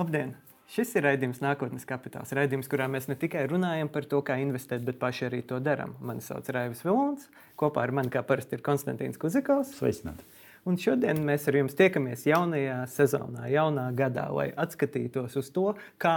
Labdien! Šis ir raidījums Nākotnes kapitāls. Raidījums, kurā mēs ne tikai runājam par to, kā investēt, bet paši arī to darām. Mani sauc Raivis Vilons. Kopā ar mani, kā parasti, ir Konstantīns Kuzikovs. Sveicināti! Un šodien mēs ar jums tiekamies jaunajā sezonā, jaunā gadā, lai atskatītos uz to, kā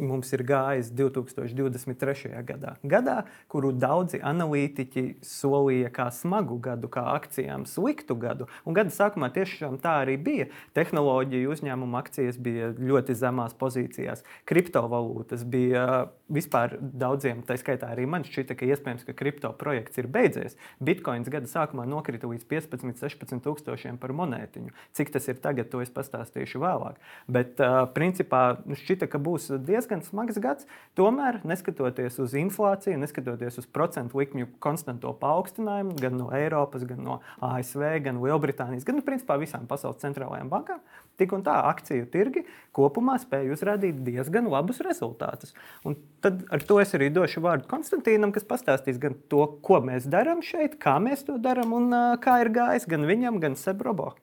mums ir gājis 2023. gadā. Gadā, kuru daudzi analītiķi solīja kā smagu gadu, kā akcijām sliktu gadu. Un gada sākumā tiešām tā arī bija. Tehnoloģiju uzņēmumu akcijas bija ļoti zemās pozīcijās, kriptovalūtas bija vispār daudziem, tā skaitā arī man šķita, ka iespējams, ka kripto projekts ir beidzies. Bitcoins gada sākumā nokrita līdz 15, 16 tūkstošiem par monētiņu. Cik tas ir tagad, to es pastāstīšu vēlāk. Bet, uh, principā, šķita, ka būs diezgan smags gads. Tomēr, neskatoties uz inflāciju, neskatoties uz procentu likmju konstanto paaugstinājumu, gan no Eiropas, gan no ASV, gan Lielbritānijas, gan nu, principā visām pasaules centrālajām bankām, tik un tā akciju tirgi kopumā spēja uzrādīt diezgan labus rezultātus. Un tad ar to es arī došu vārdu Konstantīnam, kas pastāstīs gan to, ko mēs darām šeit, kā mēs to darām un uh, kā ir gājis gan viņam, gan Sebrobo.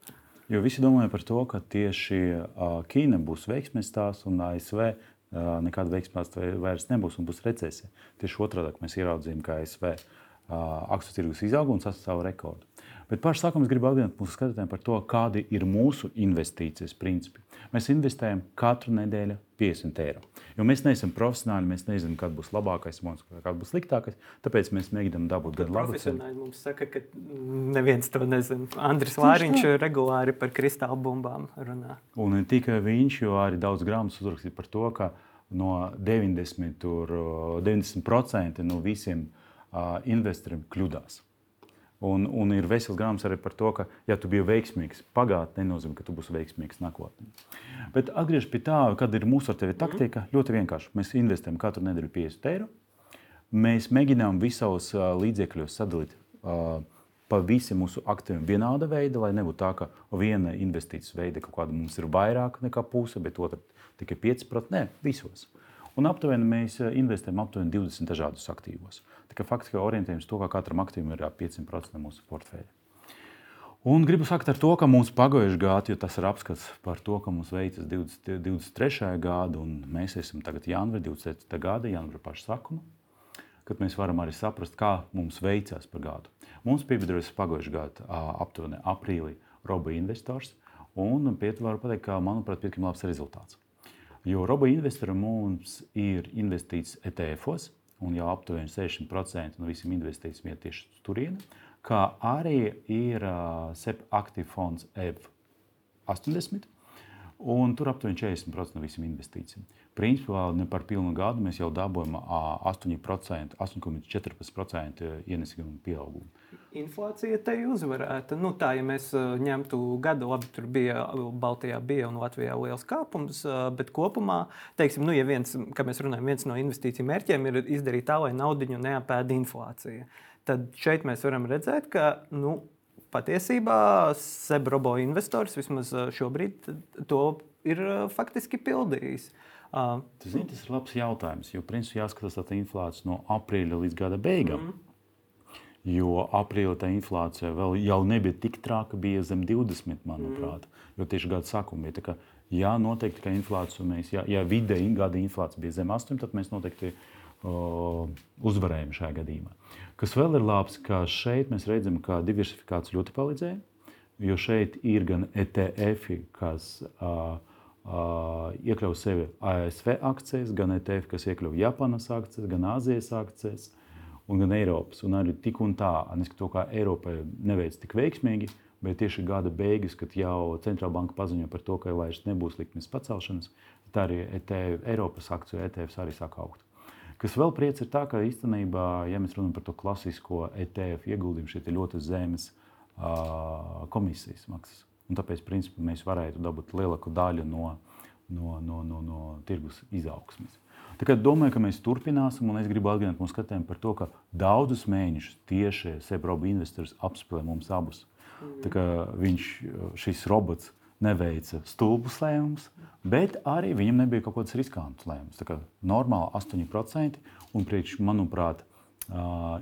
Jo visi domāja par to, ka tieši uh, Ķīna būs veiksmīgs tās un ASV nekāda veiksmās vairs nebūs un būs recesija. Tieši otrādi mēs ieraudzījām, ka ASV akciju tirgus izauga un sasniedz savu rekordu. Bet pašā sākumā es gribu atgādināt mūsu skatītājiem par to, kādi ir mūsu investīcijas principi. Mēs investējam katru nedēļu 50 eiro. Jo mēs neesam profesionāli, mēs nezinām, kad būs labākais monēta, kāds būs sliktākais. Tāpēc mēs mēģinām dabūt gan labu cenu. Mums saka, ka neviens to nezina. Andris Lāriņš regulāri par kristāla bumbām runā. Un ne tikai viņš, jo arī daudz grāmatas uzrakstīja par to, ka no 90, tur, 90% no visiem uh, investoriem kļūdās. Un, un ir vesels grāmatas arī par to, ka, ja tu biji veiksmīgs pagātnē, nenozīmē, ka tu būsi veiksmīgs nākotnē. Bet atgriežoties pie tā, kāda ir mūsu ar tevi taktika, mm. ļoti vienkārši. Mēs investējam katru nedēļu 50 eiro. Mēs mēģinām visos līdzekļos sadalīt uh, pa visiem mūsu aktīviem vienāda veida, lai nebūtu tā, ka viena investīcijas veida kaut kāda mums ir vairāk nekā puse, bet otra tikai 5%. Nē, visos. Un aptuveni mēs investējam aptuveni 20 dažādus aktīvos. Faktiski orientējamies to, ka katram aktīvam ir 500% no mūsu portfeļa. Un gribu sakt ar to, ka mums pagājušajā gadā, jo tas ir apskats par to, ka mums veicas 20, 23. gada, un mēs esam tagad janvārī, 27. gada, janvāra paša sākuma, kad mēs varam arī saprast, kā mums veicās par gadu. Mums piebiedrojas pagājušajā gadā aptuveni aprīlī Roba investors, un varu pateikt, ka, manuprāt, pietiekami labs rezultāts. Jo Roba investori mums ir investīts ETF-os, un jau aptuveni 60% no visiem investīcijiem iet tieši uz turieni, kā arī ir uh, SEP aktīvu fonds EV80. Un tur aptuveni 40% no visiem investīcijiem. Principā ne par pilnu gadu mēs jau dabūjām 8,14% ienesīgumu pieaugumu inflācija te uzvarēta. Nu, tā, ja mēs ņemtu gadu, labi, tur bija Baltijā bija un Latvijā liels kāpums, bet kopumā, teiksim, nu, ja viens, mēs runājam, viens no investīciju mērķiem ir izdarīt tā, lai naudiņu neapēda inflācija, tad šeit mēs varam redzēt, ka nu, patiesībā Sebrobo investors vismaz šobrīd to ir faktiski pildījis. Tas, zin, tas ir labs jautājums, jo principā jāskatās tā inflācija no aprīļa līdz gada beigām. Mm jo aprīlī tā inflācija vēl nebija tik traka, bija zem 20, manuprāt. Mm. Jo tieši gada sākumā bija tā, ka, jā, noteikti, ka inflācija mēs, ja, ja vidēji gada inflācija bija zem 8, tad mēs noteikti uh, uzvarējām šajā gadījumā. Kas vēl ir labs, ka šeit mēs redzam, ka diversifikācija ļoti palīdzēja, jo šeit ir gan ETF, kas uh, uh, iekļauj sevi ASV akcijas, gan ETF, kas iekļauj Japānas akcijas, gan Āzijas akcijas. Uh, un gan Eiropas. Un arī tik un tā, neskatoties to, kā Eiropa neveic tik veiksmīgi, bet tieši gada beigas, kad jau centrāla banka paziņo par to, ka vairs nebūs likmes pacelšanas, tā arī ETF, Eiropas akciju ETFs arī sāk augt. Kas vēl priecē, ir tā, ka īstenībā, ja mēs runājam par to klasisko ETF ieguldījumu, šeit ir ļoti zemes uh, komisijas maksas. Un tāpēc, principā, mēs varētu dabūt lielāku daļu no, no, no, no, no tirgus izaugsmes. Tagad domāju, ka mēs turpināsim, un es gribu atgādināt mūsu skatījumiem par to, ka daudzus mēnešus tieši Sebroba investors apspēlē mums abus. Mm. Viņš, šis robots, neveica stulbus lēmumus, bet arī viņam nebija kaut kāds riskants lēmums. Tā kā normāli 8%, un priekš, manuprāt,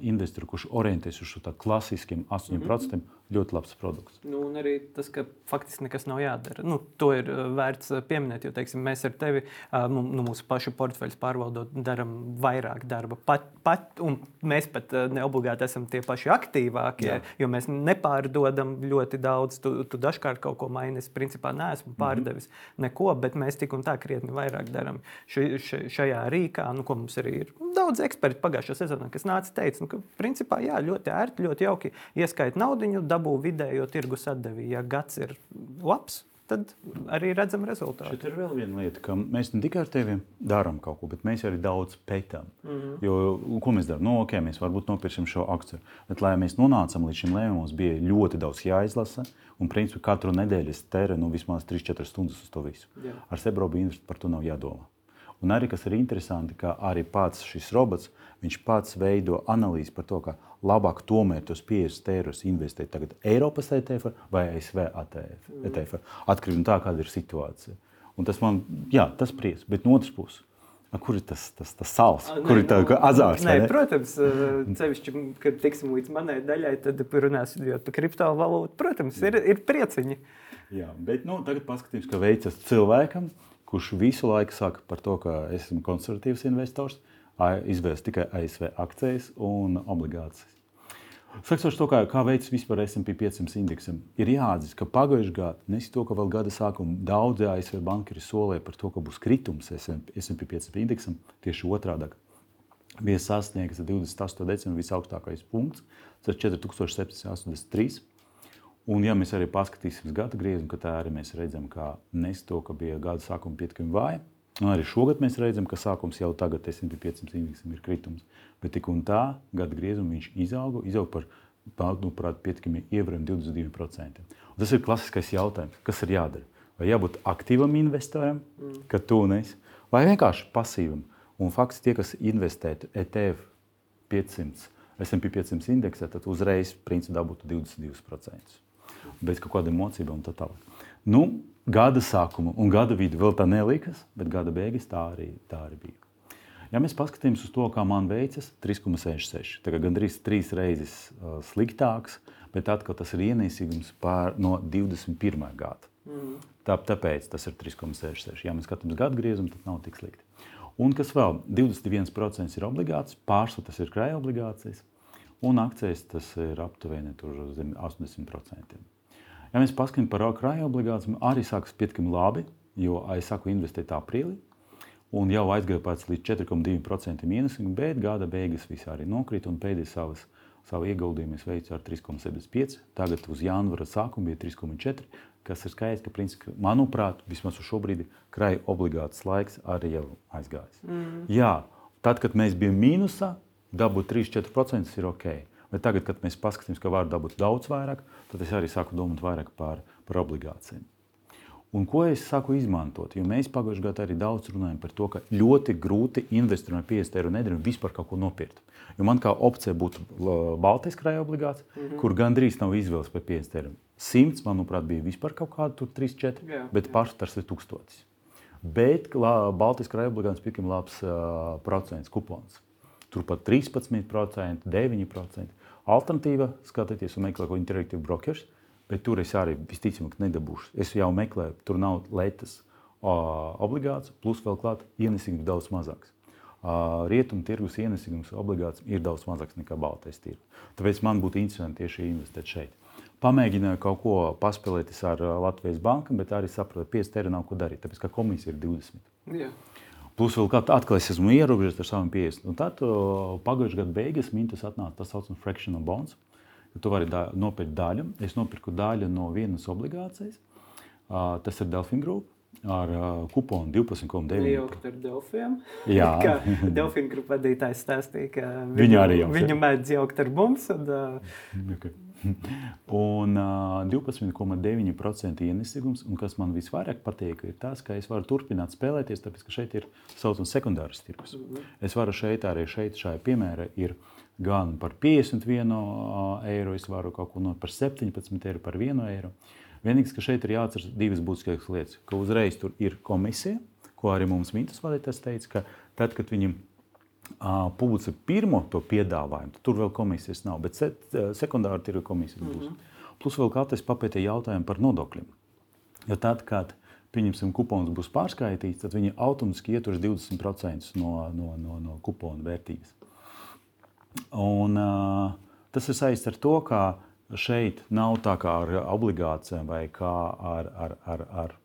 investoru, kurš orientējas uz šo klasiskiem 8%, mm -hmm. Ļoti labs produkts. Nu, un arī tas, ka faktiski nekas nav jādara. Nu, to ir vērts pieminēt, jo teiksim, mēs ar tevi, nu, mūsu pašu portfeļus pārvaldot, darām vairāk darba. Pat, pat, mēs pat neobligāti esam tie paši aktīvākie, Jā. jo mēs nepārdodam ļoti daudz. Tu, tu dažkārt kaut ko maini. Es principā neesmu mhm. pārdevis mm -hmm. neko, bet mēs tik un tā krietni vairāk darām šajā rīkā, nu, ko mums arī ir daudz eksperti pagājušajā sezonā, kas nāca teica, nu, ka principā jā, ļoti ērti, ļoti jauki ieskaita naudu, dabū vidējo tirgus atdevi. Ja gads ir labs, tad arī redzam rezultātu. Šeit ir vēl viena lieta, ka mēs ne tikai ar tevi darām kaut ko, bet mēs arī daudz pētām. Mm -hmm. Jo, ko mēs darām? Nu, okay, mēs varbūt nopirksim šo akciju, bet, lai mēs nonācām līdz šim lēmumam, mums bija ļoti daudz jāizlasa. Un, principā, katru nedēļu es tērēju nu, vismaz 3-4 stundas uz to visu. Jā. Ar Sebrobu investu par to nav jādomā. Un arī kas ir interesanti, ka arī pats šis robots, viņš pats veido analīzi par to, ka labāk tomēr tos 50 eirus investēt tagad Eiropas ETF vai ASV ETF. Mm. ETF atkarībā no tā, kāda ir situācija. Un tas man, jā, tas prieks, bet no otras puses. Kur ir tas, tas, tas sāls? Nē, kur ir tā azarts? Nē, ne? protams, cevišķi, kad tiksim līdz manai daļai, tad runāsim par kriptovalūtu. Protams, ir, ir prieciņi. Jā, bet nu, tagad paskatīsimies, kā veicas cilvēkam, kurš visu laiku saka par to, ka esmu konservatīvs investors, izvēlas tikai ASV akcijas un obligācijas. Sakot, kā, kā veids vispār SP 500 indeksam, ir jāatzīst, ka pagājušajā gadā, nesis to, ka vēl gada sākumā daudzi ASV bankiri solīja par to, ka būs kritums SP 500 indeksam, tieši otrādi. Bija sasniegts 28. decembrī visaugstākais punkts, tas ir 4783. Un, ja mēs arī paskatīsimies gada griezumu, tad arī mēs redzam, ka nes to, ka bija gada sākuma pietiekami vāja, Un arī šogad mēs redzam, ka sākums jau tagad S&P 500 indeksam ir kritums. Bet tik un tā gada griezumā viņš izauga, izauga par manuprāt, pietiekami ievērojami 22%. Un tas ir klasiskais jautājums, kas ir jādara. Vai jābūt aktīvam investoram, mm. ka tu nesi, vai vienkārši pasīvam. Un fakts, tie, kas investē ETF 500, SP 500 indeksā, tad uzreiz principā dabūtu 22%. Bez kaut kādiem mocībām un tā tālāk. Nu, gada sākuma un gada vidu vēl tā nelikas, bet gada beigas tā arī, tā arī bija. Ja mēs paskatāmies uz to, kā man veicas, 3,66. Tā kā gandrīz trīs reizes uh, sliktāks, bet atkal tas ir ienesīgums pār, no 21. gada. Mm. Tā, tāpēc tas ir 3,66. Ja mēs skatāmies gadu griezumu, tad nav tik slikti. Un kas vēl? 21% ir obligāts, pārsvarā tas ir krājuma obligācijas, un akcijas tas ir aptuveni 80%. Ja mēs paskatāmies par krājuma obligācijām, arī sākas pietiekami labi, jo es sāku investēt aprīlī. Un jau aizgāja pēc līdz 4,2% ienesīgumu, bet gada beigas visā arī nokrita un pēdējais savas, savu ieguldījumu es veicu ar 3,75. Tagad uz janvāra sākuma bija 3,4, kas ir skaidrs, ka, principā, manuprāt, vismaz uz šo brīdi krājuma obligāts laiks arī jau aizgājis. Mm. Jā, tad, kad mēs bijām mīnusā, dabūt 3-4% ir ok. Bet tagad, kad mēs paskatāmies, ka var dabūt daudz vairāk, tad es arī sāku domāt vairāk par, par obligācijām. Un ko es saku izmantot? Jo mēs pagājušajā gadā arī daudz runājam par to, ka ļoti grūti investoriem ar 50 eiro nedēļu vispār kaut ko nopirkt. Jo man kā opcija būtu Baltijas krājuma obligācija, mm -hmm. kur gandrīz nav izvēles par 50 eiro. 100, manuprāt, bija vispār kaut kāda 3, 4, jā, bet pārstāvs ir 1000. Bet Baltijas krājuma ir pietiekami labs uh, procents kupons. Turpat 13%, 9%. Alternatīva skatīties un meklēt ko interaktīvu brokeru, bet tur es arī visticamāk nedabūšu. Es jau meklēju, tur nav lētas obligācijas, plus vēl klāt ienesīgums daudz mazāks. Rietumu tirgus ienesīgums obligācijām ir daudz mazāks nekā Baltijas tirgus. Tāpēc man būtu interesanti tieši investēt šeit. Pamēģināju kaut ko paspēlēties ar Latvijas banku, bet arī sapratu, ka 5 eiro nav ko darīt, tāpēc ka komisija ir 20. Yeah. Plus vēl atkal es esmu ierobežots ar saviem 50. Un tad pagājušā gada beigās mintus atnāca tas saucamais fractional bonds. Tu vari da nopirkt daļu. Es nopirku daļu no vienas obligācijas. Uh, tas ir Delfina Group ar uh, kuponu 12,9. Jaukt ar Delfiem. Jā. Delfina grupas vadītājs stāstīja, ka viņu, viņu arī jau. Viņu mēdz jaukt ar mums. Un, uh... okay. Un uh, 12,9% ienesīgums, un kas man visvairāk patīk, ir tas, ka es varu turpināt spēlēties, tāpēc ka šeit ir saucams sekundārs tirgus. -hmm. Es varu šeit arī šeit, šajā piemērā, ir gan par 51 eiro, es varu kaut ko no par 17 eiro, par 1 eiro. Vienīgais, ka šeit ir jāatcerās divas būtiskas lietas, ka uzreiz tur ir komisija, ko arī mums Mintas vadītājs teica, ka tad, kad viņam publicē pirmo to piedāvājumu, tur vēl komisijas nav, bet sekundāri tirgu komisijas būs. Mm -hmm. Plus vēl katrs papētīja jautājumu par nodokļiem. Jo tad, kad pieņemsim, kupons būs pārskaitīts, tad viņi automātiski ieturs 20% no, no, no, no kupona vērtības. Un, uh, tas ir saistīts ar to, ka šeit nav tā kā ar obligācijām vai kā ar, ar, ar, ar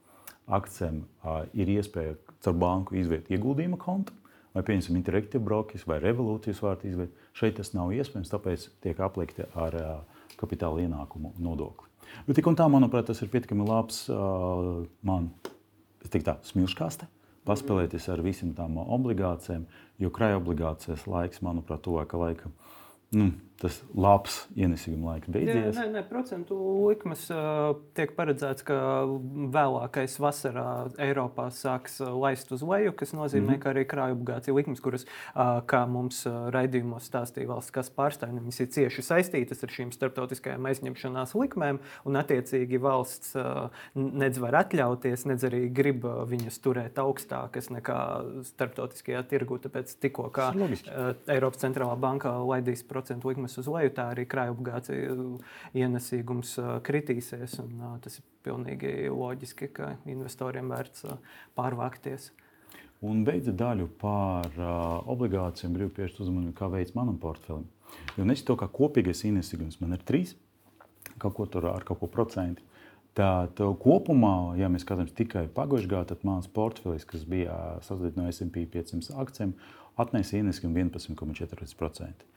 akcijiem uh, ir iespēja caur banku izviet ieguldījuma kontu vai pieņemsim interaktīvu brokers vai revolūcijas vārtu izveidu. Šeit tas nav iespējams, tāpēc tiek aplikti ar kapitāla ienākumu nodokli. Bet tik un tā, manuprāt, tas ir pietiekami labs man smilškāste. Paspēlēties ar visām tām obligācijām, jo krājuma obligācijas laiks, manuprāt, tuvākā laika nu, tas labs ienesīguma laiks beidzies. Nē, nē, procentu likmes tiek paredzēts, ka vēlākais vasarā Eiropā sāks laist uz leju, kas nozīmē, mm -hmm. ka arī krājuma obligāciju likmes, kuras, kā mums raidījumos stāstīja valsts kas pārstāvja, viņas ir cieši saistītas ar šīm starptautiskajām aizņemšanās likmēm, un attiecīgi valsts nedz var atļauties, nedz arī grib viņas turēt augstākas nekā starptautiskajā tirgu. Tāpēc tikko kā Eiropas centrālā banka laidīs procentu likmes ienes uz leju, tā arī krājuma obligāciju ienesīgums kritīsies. Un, tas ir pilnīgi loģiski, ka investoriem vērts pārvākties. Un beidza daļu par uh, obligācijām, gribu pievērst uzmanību, kā veids manam portfelim. Jo nesis to, kā kopīgais ienesīgums man ir trīs, kaut ko tur ar kaut ko procentu. Tad kopumā, ja mēs skatāmies tikai pagājušajā gadā, tad mans portfelis, kas bija sastāvdaļa no SP 500 akcijiem, atnesa ienesīgumu 11,4%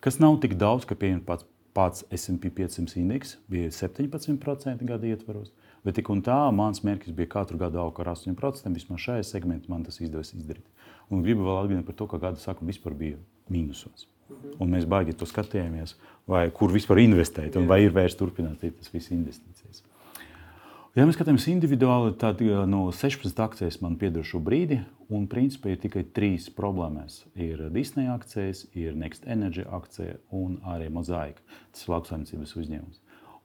kas nav tik daudz, ka pieņemt pats, pats SP 500 indeks bija 17% gada ietvaros. Bet tik un tā mans mērķis bija katru gadu augt ar 8%. Vismaz šajā segmentā man tas izdevās izdarīt. Un gribu vēl atgādināt par to, ka gada sākumā vispār bija mīnusos. Mhm. Un mēs baigi to skatījāmies, vai kur vispār investēt, un vai ir vērts turpināt tas visas investīcijas. Ja mēs skatāmies individuāli, tad no 16 akcijas man pieder šo brīdi, un principā ir tikai trīs problēmas. Ir Disney akcijas, ir Next Energy akcija un arī Mozaika. Tas ir lauksaimniecības uzņēmums.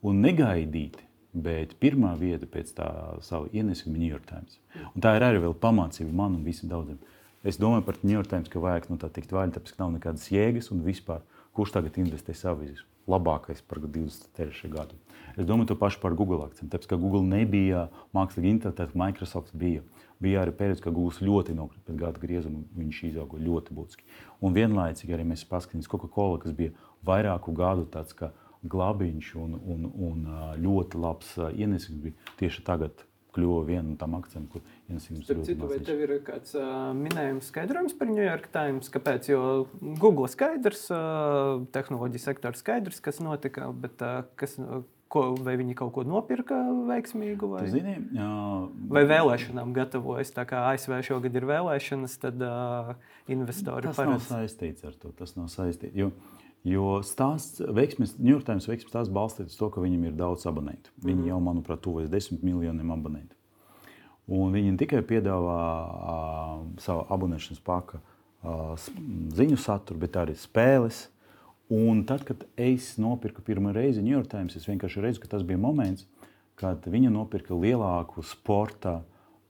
Un negaidīti, bet pirmā vieta pēc tā sava ienesuma New York Times. Un tā ir arī pamācība man un visiem daudziem. Es domāju par New York Times, ka vajag no tā tikt vaļā, tāpēc ka nav nekādas jēgas un vispār, kurš tagad investē savu izdevumu labākais par 23. gadu. Es domāju to pašu par Google akciju. Tāpēc, ka Google nebija mākslīgi intelekts, Microsoft bija. Bija arī periods, kad Google ļoti nokrita pēc gada griezuma. Viņš izauga ļoti būtiski. Un vienlaicīgi arī mēs paskatāmies Coca-Cola, kas bija vairāku gadu tāds glābiņš un, un, un ļoti labs ienesums, tieši tagad kļuva viena no tām akcijām, kur ienesīgums ir. Citu, vai tev ir kāds uh, minējums, skaidrojums par New York Times? Kāpēc? Jo Google skaidrs, uh, tehnoloģija sektors skaidrs, kas notika, bet uh, kas, ko, vai viņi kaut ko nopirka veiksmīgu? Vai, zini, jā, vai vēlēšanām gatavojas? Tā kā ASV šogad ir vēlēšanas, tad uh, investori tas paredz. nav saistīts ar to. Tas nav saistīts. Jo, Jo stāsts, veiksmes, New York Times veiksmes stāsts balstīts uz to, ka viņam ir daudz abonentu. Viņi mm. jau, manuprāt, tuvojas desmit miljoniem abonentu. Un viņi ne tikai piedāvā uh, savu abonēšanas paka uh, ziņu saturu, bet arī spēles. Un tad, kad es nopirku pirmo reizi New York Times, es vienkārši redzu, ka tas bija moments, kad viņa nopirka lielāku sporta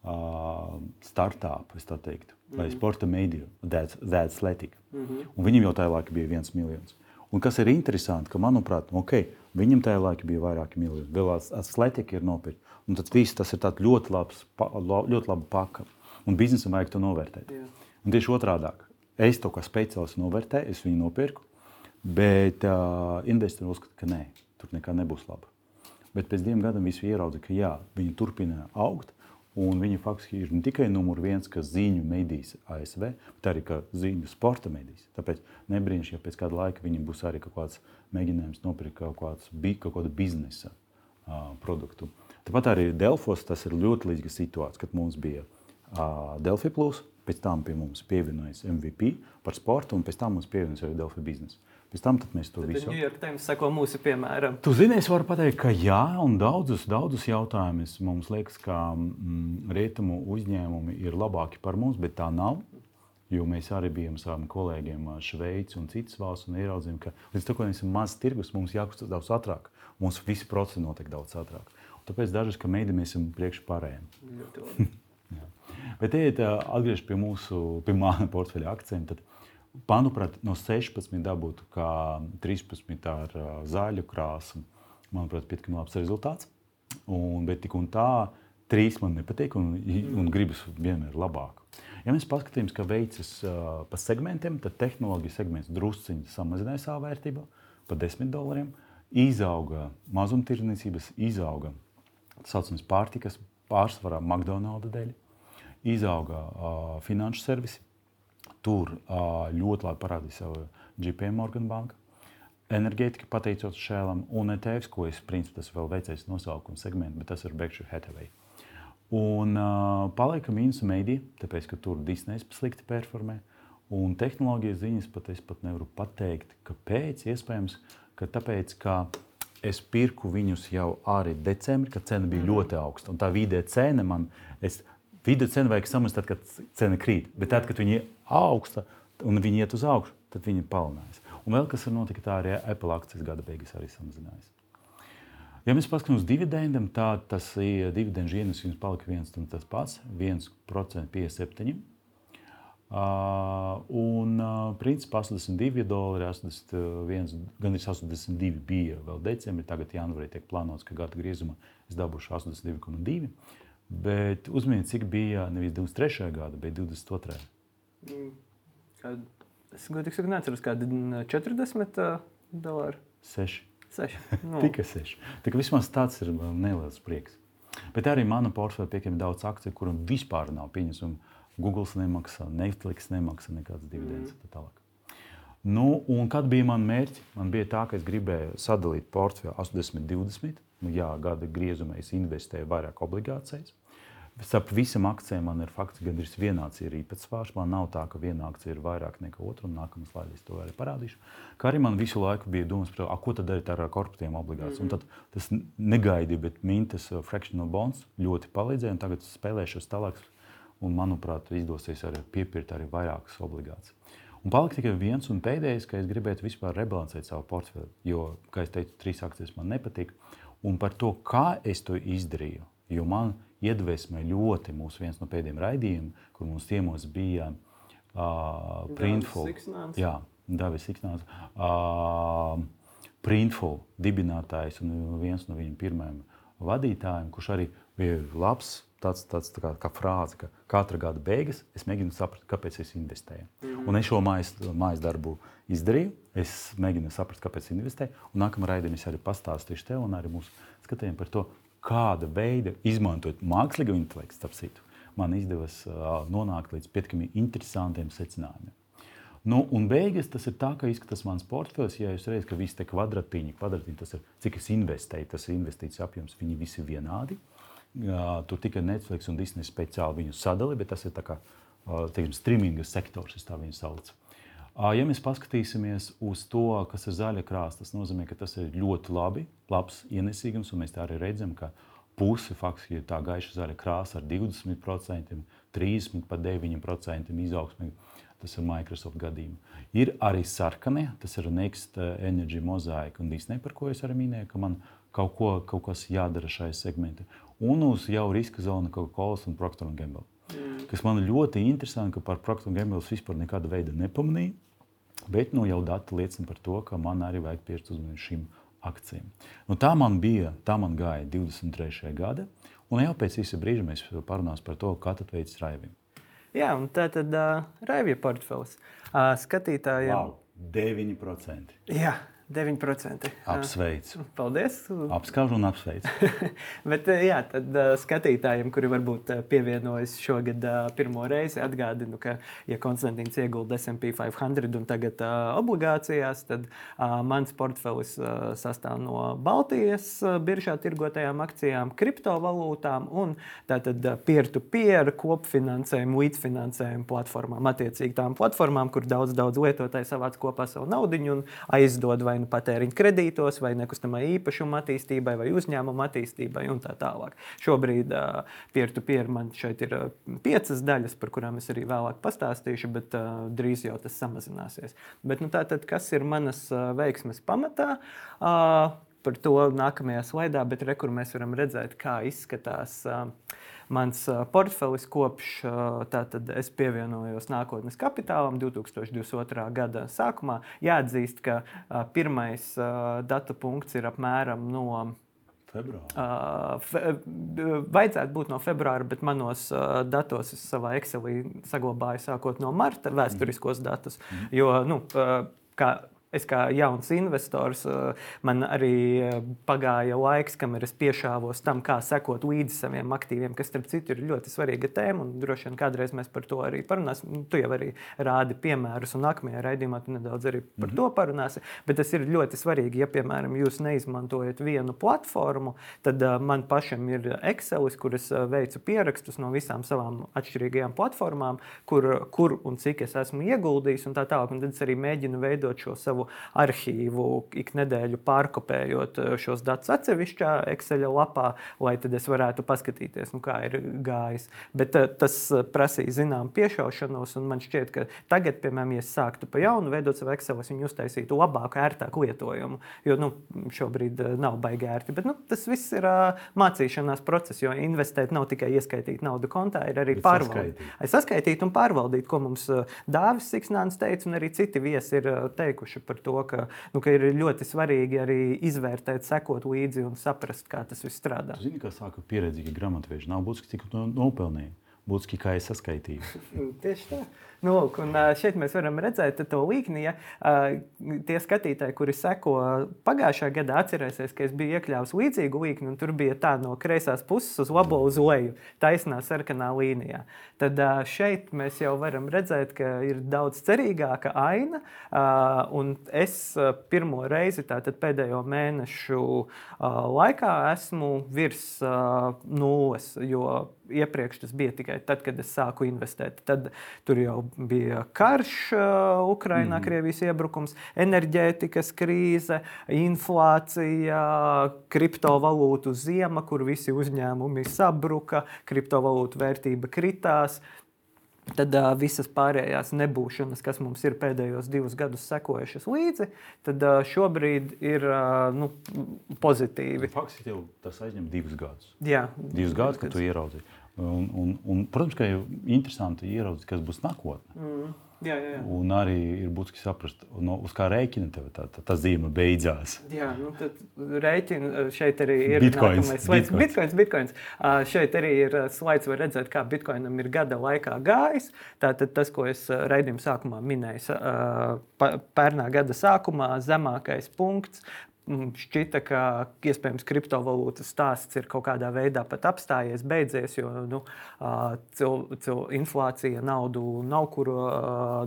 uh, startupu, tā teiktu, mm. vai sporta mediju, that's Athletic. Mm -hmm. Un viņam jau tajā laikā bija viens miljons. Un kas ir interesanti, ka, manuprāt, okay, viņam tajā laikā bija vairāki miljoni, vēl atslēdzīgi ir nopirkti. Un tas viss tas ir ļoti labs, ļoti laba paka. Un biznesam vajag to novērtēt. Jā. Un tieši otrādi. Es to kā speciālists novērtēju, es viņu nopirku, bet uh, investori uzskata, ka nē, tur nekā nebūs laba. Bet pēc diviem gadiem visi ieraudzīja, ka jā, viņi turpina augt. Un viņi faktiski ir ne tikai numur viens, kas ziņu medijas ASV, bet arī ziņu sporta medijas. Tāpēc nebrīnš, ja pēc kāda laika viņiem būs arī kaut kāds mēģinājums nopirkt kaut, kāds, kaut kādu biznesa uh, produktu. Tāpat arī Delfos tas ir ļoti līdzīga situācija, kad mums bija uh, Delphi Plus, pēc tam pie mums pievienojas MVP par sportu, un pēc tam mums pievienojas arī Delphi biznesa. Pēc tam mēs to Tad visu darām. Seko mūsu piemēram. Tu zini, es varu pateikt, ka jā, un daudzus, daudzus jautājumus mums liekas, ka mm, rietumu uzņēmumi ir labāki par mums, bet tā nav. Jo mēs arī bijām saviem kolēģiem Šveicē un citas valsts un ieraudzījām, ka līdz tam, ka mēs esam mazs tirgus, mums jākustās daudz ātrāk. Mums visi procesi notiek daudz ātrāk. Tāpēc dažas, ka mēģinām, mēs esam priekš pārējiem. Bet, ejiet, atgriežoties pie mūsu, pie mana portfeļa tad manuprāt, no 16 dabūt kā 13 ar uh, zaļu krāsu. Manuprāt, pietiekami labs rezultāts. Un, bet tik un tā, trīs man nepatīk un, un gribas vienmēr labāk. Ja mēs paskatāmies, ka veicas uh, pa segmentiem, tad tehnoloģija segments drusciņi samazināja savu vērtību par 10 dolāriem. Izauga mazumtirdzniecības, izauga tā saucamās pārtikas, pārsvarā McDonald's dēļ, izauga uh, finanšu servisi. Tur ļoti labi parādīja savu GPM Morgan banka. Enerģētika, pateicoties šēlam, un ETFs, ko es principā tas vēl veicēju nosaukumu segmentu, bet tas ir Berkshire Hathaway. Un uh, paliek mīnus mēdī, tāpēc, ka tur Disneja slikti performē. Un tehnoloģijas ziņas pat es pat nevaru pateikt, kāpēc. Iespējams, ka tāpēc, ka es pirku viņus jau arī decembrī, kad cena bija ļoti augsta. Un tā vidē cena man, es, vidē cena vajag samazināt, kad cena krīt. Bet tad, kad viņi augsta un viņi iet uz augšu, tad viņi palielinās. Un vēl kas ir notika, tā arī Apple akcijas gada beigās arī samazinājās. Ja mēs paskatāmies uz dividendiem, tad tas dividendžu ienesums palika viens un tas pats - 1,57. Uh, un, uh, principā, 82 dolāri, 81, gan 82 bija vēl decembrī. Tagad, janvārī, tiek plānots, ka gada griezumā es dabūšu 82,2. Bet uzminiet, cik bija nevis 23. gada, bet 22. Kad, es godīgi sakot, neatceros, kāda 40 uh, dolāri. 6. 6. Nu. Tikai 6. Tā kā vismaz tāds ir neliels prieks. Bet arī mana portfeļa pieejama daudz akciju, kurām vispār nav pieņemts. Google nemaksā, Netflix nemaksā nekādas dividendes. Mm. Nu, un kad bija mans mērķis? Man bija tā, ka es gribēju sadalīt portfeli 80-20. Nu, jā, gada griezumā es investēju vairāk obligācijas. Starp visam akcijiem man ir fakts, ka gandrīz vienāds ir īpatsvars. Man nav tā, ka viena akcija ir vairāk nekā otra, un nākamā slaidā es to arī parādīšu. Kā arī man visu laiku bija domas par to, ko tad darīt ar korporatīvām obligācijām. Mm -hmm. Tad tas negaidīja, bet mintas uh, fractional bonds ļoti palīdzēja, un tagad spēlēšos tālāk. Un, manuprāt, izdosies arī piepirkt arī vairākas obligācijas. Un palika tikai viens un pēdējais, ka es gribētu vispār rebalansēt savu portfeli. Jo, kā jau teicu, trīs akcijas man nepatīk. Un par to, kā es to izdarīju, jo man iedvesmē ļoti mūsu viens no pēdējiem raidījumiem, kur mums ciemos bija uh, Printful. Jā, Davis Siksnāns. Uh, Printful dibinātājs un viens no viņa pirmajiem vadītājiem, kurš arī bija labs. Tāds, tāds tā kā, kā frāze, ka katra gada beigas es mēģinu saprast, kāpēc es investēju. Mm. Un es šo mājas, mājas darbu izdarīju. Es mēģinu saprast, kāpēc investēju. Un nākamā raidījumā es arī pastāstīšu tev un arī mūsu skatījumiem par to, kāda veida izmantot mākslīgo intelektu, starp citu, man izdevās nonākt līdz pietiekami interesantiem secinājumiem. Nu, un beigas tas ir tā, ka izskatās mans portfels. Ja jūs redzat, ka visi tie kvadratiņi, kvadratiņi, tas ir cik es investēju, tas ir investīciju apjoms, viņi visi vienādi. Tur tikai Netflix un Disney speciāli viņu sadalīja, bet tas ir tā kā teiksim, streaminga sektors, es tā viņu saucu. Ja mēs paskatīsimies uz to, kas ir zaļa krāsa, tas nozīmē, ka tas ir ļoti labi, labs ienesīgums, un mēs tā arī redzam, ka puse faktiski ir tā gaiša zaļa krāsa ar 20%, 30%, pat 9% izaugsmē. Tas ir Microsoft gadījumā. Ir arī sarkanie, tas ir Next Energy mozaika un Disney, par ko es arī minēju, ka man kaut, ko, kaut kas jādara šajā segmentā. Un uz jau riska zonu Coca-Cola un Procter Gamble. Kas man ļoti interesanti, ka par Procter Gamble vispār nekāda veida nepamanīju. Bet nu, jau dati liecina par to, ka man arī vajag pievērst uzmanību šīm akcijām. Nu, tā man bija, tā man gāja 23. gada, un jau pēc īsa brīža mēs parunāsim par to, kā tad veids raivību. Jā, un tā tad uh, raivīja portfels. Uh, skatītājiem wow, 9%. Jā, 9%. Apsveicu. Paldies. Apskaužu un apsveicu. Bet, jā, tad skatītājiem, kuri varbūt pievienojas šogad pirmo reizi, atgādinu, ka, ja Konstants iegulda SP 500 un tagad obligācijās, tad mans portfelis sastāv no Baltijas biržā tirgotajām akcijām, kriptovalūtām un tātad peer-to-peer kopfinansējumu, līdzfinansējumu platformām. Attiecīgi tām platformām, kur daudz, daudz lietotāji savāc kopā savu naudu un aizdod vai vai nu patēriņa kredītos, vai nekustamā īpašuma attīstībai, vai uzņēmuma attīstībai un tā tālāk. Šobrīd peer-to-peer man šeit ir piecas daļas, par kurām es arī vēlāk pastāstīšu, bet drīz jau tas samazināsies. Bet, nu, tātad, kas ir manas veiksmes pamatā? Par to nākamajā slaidā, bet re, kur mēs varam redzēt, kā izskatās. Uh, mans portfelis kopš tātad es pievienojos nākotnes kapitālam 2022. gada sākumā. Jāatzīst, ka pirmais datu punkts ir apmēram no Februāra. Uh, vajadzētu būt no februāra, bet manos uh, datos es savā Excelī saglabāju sākot no marta vēsturiskos datus. Mm. Jo, nu, uh, kā es kā jauns investors, eh, man arī eh, pagāja laiks, kamēr es piešāvos tam, kā sekot līdzi saviem aktīviem, kas, starp citu, ir ļoti svarīga tēma. Droši vien kādreiz mēs par to arī parunāsim. Nu, tu jau arī rādi piemērus, un nākamajā raidījumā tu nedaudz arī par mm -hmm. to parunāsi. Bet tas ir ļoti svarīgi, ja, piemēram, jūs neizmantojat vienu platformu, tad uh, man pašam ir Excel, kur es veicu pierakstus no visām savām atšķirīgajām platformām, kur, kur un cik es esmu ieguldījis, un tā tālāk. Un tad es arī mēģinu veidot šo savu arhīvu ik nedēļu pārkopējot eh, šos datus atsevišķā Excel lapā, lai tad es varētu paskatīties, nu, kā ir gājis. Bet eh, tas eh, prasīja zinām piešaušanos, un man šķiet, ka tagad, piemēram, ja es sāktu pa jaunu veidot savu Excel, es viņu uztaisītu labāku, ērtāku lietojumu, jo nu, šobrīd nav baigi ērti. Bet nu, tas viss ir mācīšanās process, jo investēt nav tikai ieskaitīt naudu kontā, ir arī pārvaldīt. Saskaitīt un pārvaldīt, ko mums Dāvis Siksnāns teica, un arī citi viesi ir teikuši par to, ka, nu, ka ir ļoti svarīgi arī izvērtēt, sekot līdzi un saprast, kā tas viss strādā. Zini, kā sāka pieredzīgi grāmatveži. Nav būtiski, cik to nopelnīja. Būtiski, kā es saskaitīju. Tieši tā. Nu, lūk, šeit mēs varam redzēt to līkni. Ja, tie skatītāji, kuri seko pagājušā gadā, atcerēsies, ka es biju iekļāvis līdzīgu līkni, un tur bija tā no kreisās puses uz labo uz leju, taisnā sarkanā līnijā. Tad šeit mēs jau varam redzēt, ka ir daudz cerīgāka aina. Un es pirmo reizi, tātad pēdējo mēnešu laikā, esmu virs nulles, jo iepriekš tas bija tikai tad, kad es sāku investēt. Tad tur jau bija karš, uh, Ukrainā, mm. Krievijas iebrukums, enerģētikas krīze, inflācija, kriptovalūtu ziema, kur visi uzņēmumi sabruka, kriptovalūtu vērtība kritās. Tad uh, visas pārējās nebūšanas, kas mums ir pēdējos divus gadus sekojušas līdzi, tad uh, šobrīd ir uh, nu, pozitīvi. Faktiski tas aizņem divus gadus. Jā, divus gadus, kad tu ieraudzīji. Un, un, un, protams, ka ir interesanti ieraudzīt, kas būs nākotnē. Mm. Jā, jā, jā. Un arī ir būtiski saprast, no, uz kā rēķina tev tā, tā, tā zīme beidzās. Jā, nu tad rēķina šeit arī ir bitcoins. Slaids. Bitcoins, bitcoins. Uh, šeit arī ir slaids, var redzēt, kā bitcoinam ir gada laikā gājis. Tātad tas, ko es raidījuma sākumā minēju, uh, pērnā gada sākumā zemākais punkts šķita, ka iespējams kriptovalūtas stāsts ir kaut kādā veidā pat apstājies, beidzies, jo nu, cil, cil, inflācija naudu nav, kur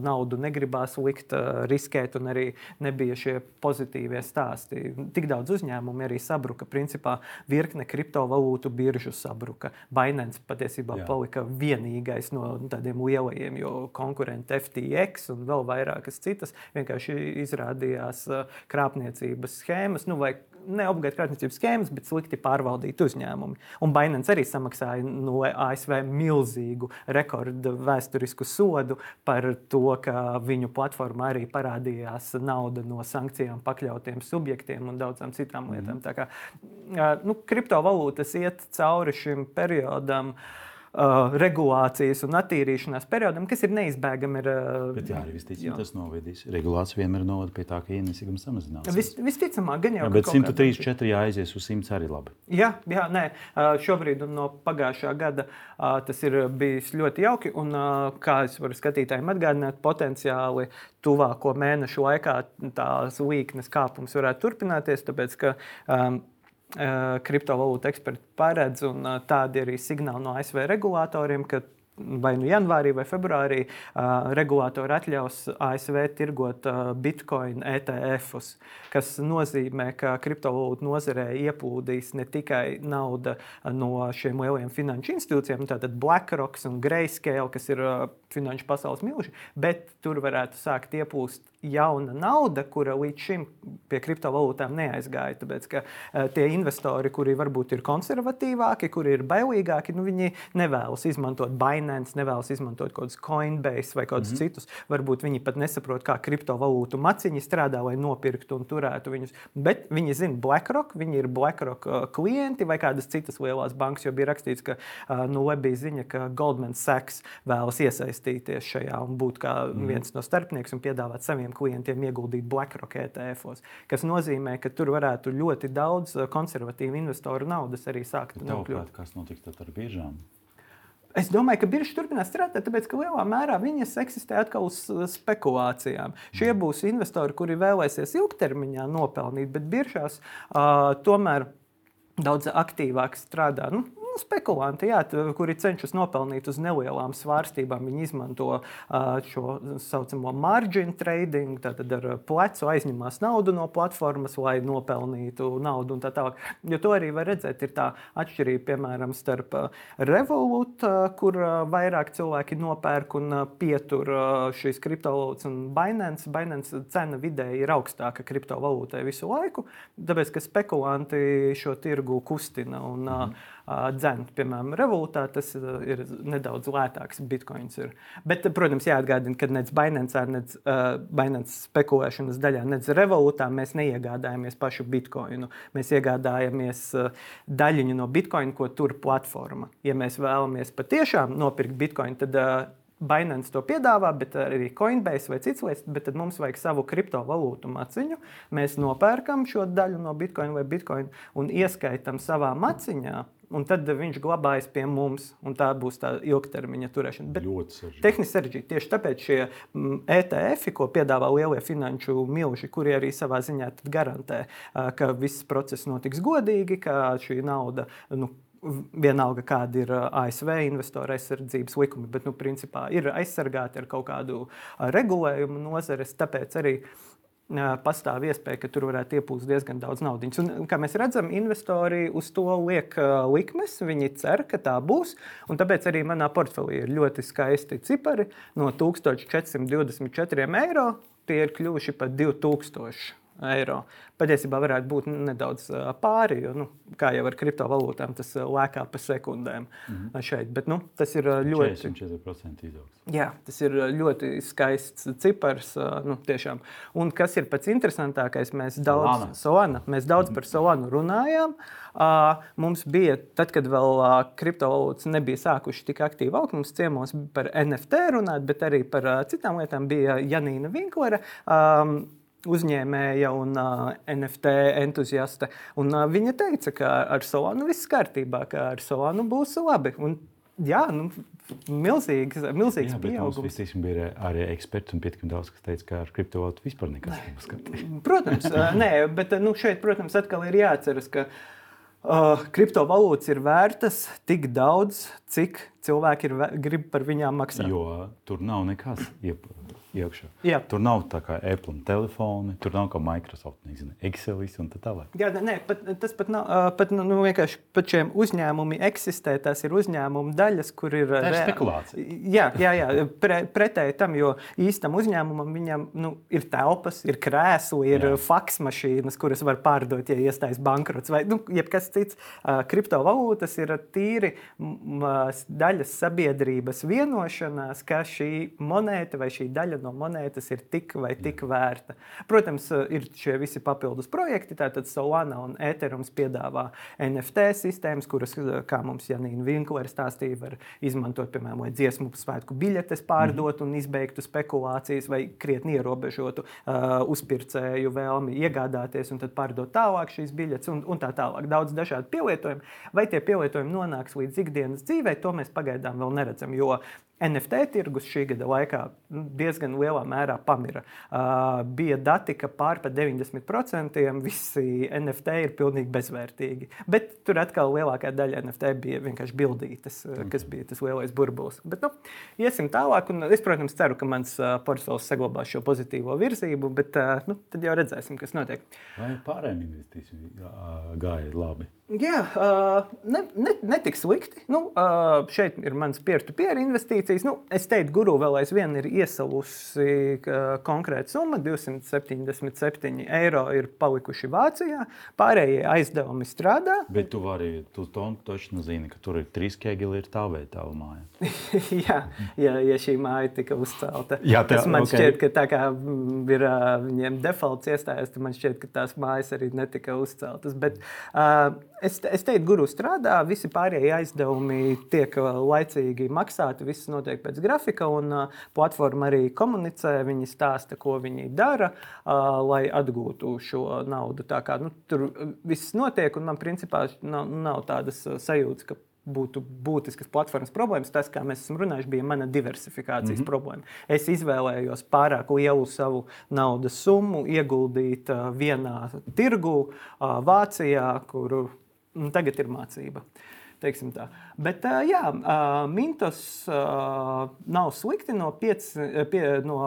naudu negribās likt, riskēt, un arī nebija šie pozitīvie stāsti. Tik daudz uzņēmumu arī sabruka. Principā virkne kriptovalūtu biržu sabruka. Binance patiesībā Jā. palika vienīgais no tādiem lielajiem, jo konkurenti FTX un vēl vairākas citas vienkārši izrādījās krāpniecības schēmas schēmas, nu, vai ne obligāti krāpniecības schēmas, bet slikti pārvaldīti uzņēmumi. Un Binance arī samaksāja no ASV milzīgu rekordu vēsturisku sodu par to, ka viņu platformā arī parādījās nauda no sankcijām pakļautiem subjektiem un daudzām citām lietām. Mm. Tā kā nu, kriptovalūtas iet cauri šim periodam. Uh, uh, regulācijas un attīrīšanās periodam, kas ir neizbēgami. Ir, uh, Bet, jā, arī visticamāk, tas novedīs. Regulācija vienmēr novada pie tā, ka ienesīgums samazinās. Vis, visticamāk, gan jau. Jā, bet 103, 4 aizies uz 100 arī labi. Jā, jā nē, uh, šobrīd un no pagājušā gada tas ir bijis ļoti jauki. Un, kā es varu skatītājiem atgādināt, potenciāli tuvāko mēnešu laikā tās līknes kāpums varētu turpināties, tāpēc ka um, kriptovalūtu eksperti paredz, un tādi arī signāli no ASV regulātoriem, ka vai nu janvārī vai februārī uh, regulātori atļaus ASV tirgot uh, bitkoinu ETF-us, kas nozīmē, ka kriptovalūtu nozarē ieplūdīs ne tikai nauda no šiem lielajiem finanšu institūcijiem, tātad BlackRock un Grayscale, kas ir uh, finanšu pasaules milži, bet tur varētu sākt ieplūst jauna nauda, kura līdz šim pie kriptovalūtām neaizgāja. Tāpēc, ka uh, tie investori, kuri varbūt ir konservatīvāki, kuri ir bailīgāki, nu, viņi nevēlas izmantot Binance, nevēlas izmantot kaut kādus Coinbase vai kādus mm -hmm. citus. Varbūt viņi pat nesaprot, kā kriptovalūtu maciņi strādā, lai nopirktu un turētu viņus. Bet viņi zina BlackRock, viņi ir BlackRock uh, klienti vai kādas citas lielās bankas, jo bija rakstīts, ka uh, nu, bija ziņa, ka Goldman Sachs vēlas iesaistīties šajā un būt kā mm -hmm. viens no starpniekiem un piedāvāt saviem saviem klientiem ieguldīt BlackRock ETF-os, kas nozīmē, ka tur varētu ļoti daudz eh, konservatīvu investoru naudas arī sākt nokļūt. Kas notiks ar biežām? Es domāju, ka birža turpinās strādāt, tāpēc ka lielā mērā viņas eksistē atkal uz eh, spekulācijām. Šie mm. būs investori, kuri vēlēsies ilgtermiņā nopelnīt, bet biržās uh, tomēr daudz aktīvāk strādā. Nu, spekulanti, jā, kuri cenšas nopelnīt uz nelielām svārstībām. Viņi izmanto šo tā saucamo margin trading, tad ar plecu aizņemās naudu no platformas, lai nopelnītu naudu un tā tālāk. Jo to arī var redzēt, ir tā atšķirība, piemēram, starp Revolut, kur vairāk cilvēki nopērk un pietur šīs kriptovalūtas, un Binance. Binance cena vidēji ir augstāka kriptovalūtai visu laiku, tāpēc ka spekulanti šo tirgu kustina. Un, mm -hmm dzen. Piemēram, revolūtā tas ir nedaudz lētāks bitkoins. Ir. Bet, protams, jāatgādina, ka nec Binance, nec uh, Binance spekulēšanas daļā, nec revolūtā mēs neiegādājamies pašu bitkoinu. Mēs iegādājamies uh, daļiņu no bitkoina, ko tur platforma. Ja mēs vēlamies patiešām nopirkt bitkoinu, tad uh, Binance to piedāvā, bet arī Coinbase vai cits lietas, bet tad mums vajag savu kriptovalūtu maciņu. Mēs nopērkam šo daļu no Bitcoin vai Bitcoin un ieskaitām savā maciņā un tad viņš glabājas pie mums, un tā būs tā ilgtermiņa turēšana. Bet ļoti sarežģīti. Tehniski sarežģīti. Tieši tāpēc šie mm, ETF, ko piedāvā lielie finanšu milži, kuri arī savā ziņā garantē, ka viss process notiks godīgi, ka šī nauda. Nu, Vienalga, kāda ir ASV investoru aizsardzības likumi, bet, nu, principā ir aizsargāti ar kaut kādu regulējumu nozares. Tāpēc arī pastāv iespēja, ka tur varētu iepūst diezgan daudz naudas. Un, kā mēs redzam, investori uz to liek likmes. Viņi cer, ka tā būs. Tāpēc arī manā portfelī ir ļoti skaisti cipari. No 1424 eiro tie ir kļuvuši par 2000 eiro. Patiesībā varētu būt nedaudz pāri, jo, nu, kā jau ar kriptovalūtām, tas lēkā pa sekundēm mm -hmm. šeit. Bet, nu, tas ir ļoti. 44% izaugsme. Jā, tas ir ļoti skaists cipars. Nu, tiešām. Un kas ir pats interesantākais, mēs daudz, Solana, mēs daudz par Solanu runājām. Mums bija, tad, kad vēl kriptovalūtas nebija sākušas tik aktīvi augt, mums ciemos par NFT runāt, bet arī par citām lietām bija Janīna Vinklere. Um, uzņēmēja un uh, NFT entuziaste. Un, uh, viņa teica, ka ar Solānu viss kārtībā, ka ar Solānu būs labi. Un, jā, nu, milzīgs, milzīgs jā, pieaugums. Mums bija arī eksperti un pietiekami daudz, kas teica, ka ar kriptovalūtu vispār nekas nebūs kārtībā. Protams, nē, bet nu, šeit, protams, atkal ir jāatceras, ka uh, kriptovalūtas ir vērtas tik daudz, cik cilvēki ir, grib par viņām maksāt. Jo tur nav nekas. Iep iekšā. Jā. Tur nav tā kā Apple telefoni, tur nav kā Microsoft, nezinu, Excel un tā tālāk. Jā, nē, pat, tas pat nav. Pat, nu, nu, vienkārši pat šiem uzņēmumiem eksistē, tās ir uzņēmuma daļas, kur ir. Tā ir spekulācija. Jā, jā, jā pre, pretēji tam, jo īstam uzņēmumam viņam nu, ir telpas, ir krēsli, ir jā. faks mašīnas, kuras var pārdot, ja iestājas bankrots vai nu, jebkas cits. Kriptovalūtas ir tīri daļas sabiedrības vienošanās, ka šī monēta vai šī daļa no no monētas ir tik vai tik vērta. Protams, eh, ir šie visi papildus projekti. Tātad Solana un Ethereums piedāvā NFT sistēmas, kuras, eh, kā mums Janīna Vinklere stāstīja, var izmantot, piemēram, lai dziesmu svētku biļetes pārdotu un izbeigtu spekulācijas vai krietni ierobežotu uh, uzpircēju vēlmi iegādāties un tad pārdot tālāk šīs biļetes un, un tā tālāk. Daudz dažādu pielietojumu. Vai tie pielietojumi nonāks līdz ikdienas dzīvei, to mēs pagaidām vēl neredzam, jo NFT tirgus šī gada laikā nu, diezgan lielā mērā pamira. Uh, bija dati, ka pār par 90% visi NFT ir pilnīgi bezvērtīgi. Bet tur atkal lielākā daļa NFT bija vienkārši bildītas, mm. kas bija tas lielais burbulis. Bet, nu, iesim tālāk, un es, protams, ceru, ka mans uh, portfels saglabās šo pozitīvo virzību, bet uh, nu, tad jau redzēsim, kas notiek. Vai pārējiem investīcijiem gāja labi? Jā, ne, ne, netik slikti. Nu, šeit ir mans peer-to-peer investīcijas. Nu, es teiktu, guru vēl aizvien ir iesalusi konkrēta summa - 277 eiro ir palikuši Vācijā. Pārējie aizdevumi strādā. Bet tu vari, tu to točno zini, ka tur ir trīs kegeli, ir tā vai tā māja. jā, ja, ja šī māja tika uzcelta. Jā, tā, tas man okay. šķiet, ka tā kā ir viņiem defaults iestājas, tad man šķiet, ka tās mājas arī netika uzceltas. Bet, uh, es, es teiktu, guru strādā, visi pārējie aizdevumi tiek laicīgi maksāti, viss notiek pēc grafika, un uh, platforma arī komunicē, viņi stāsta, ko viņi dara, uh, lai atgūtu šo naudu. Tā kā nu, tur viss notiek, un man principā nav, nav tādas sajūtas, ka būtu būtiskas platformas problēmas. Tas, kā mēs esam runājuši, bija mana diversifikācijas mm -hmm. problēma. Es izvēlējos pārāk lielu savu naudas summu ieguldīt uh, vienā tirgu, uh, Vācijā, kur nu, tagad ir mācība. Bet, jā, Mintos nav slikti. No, 5, pie, no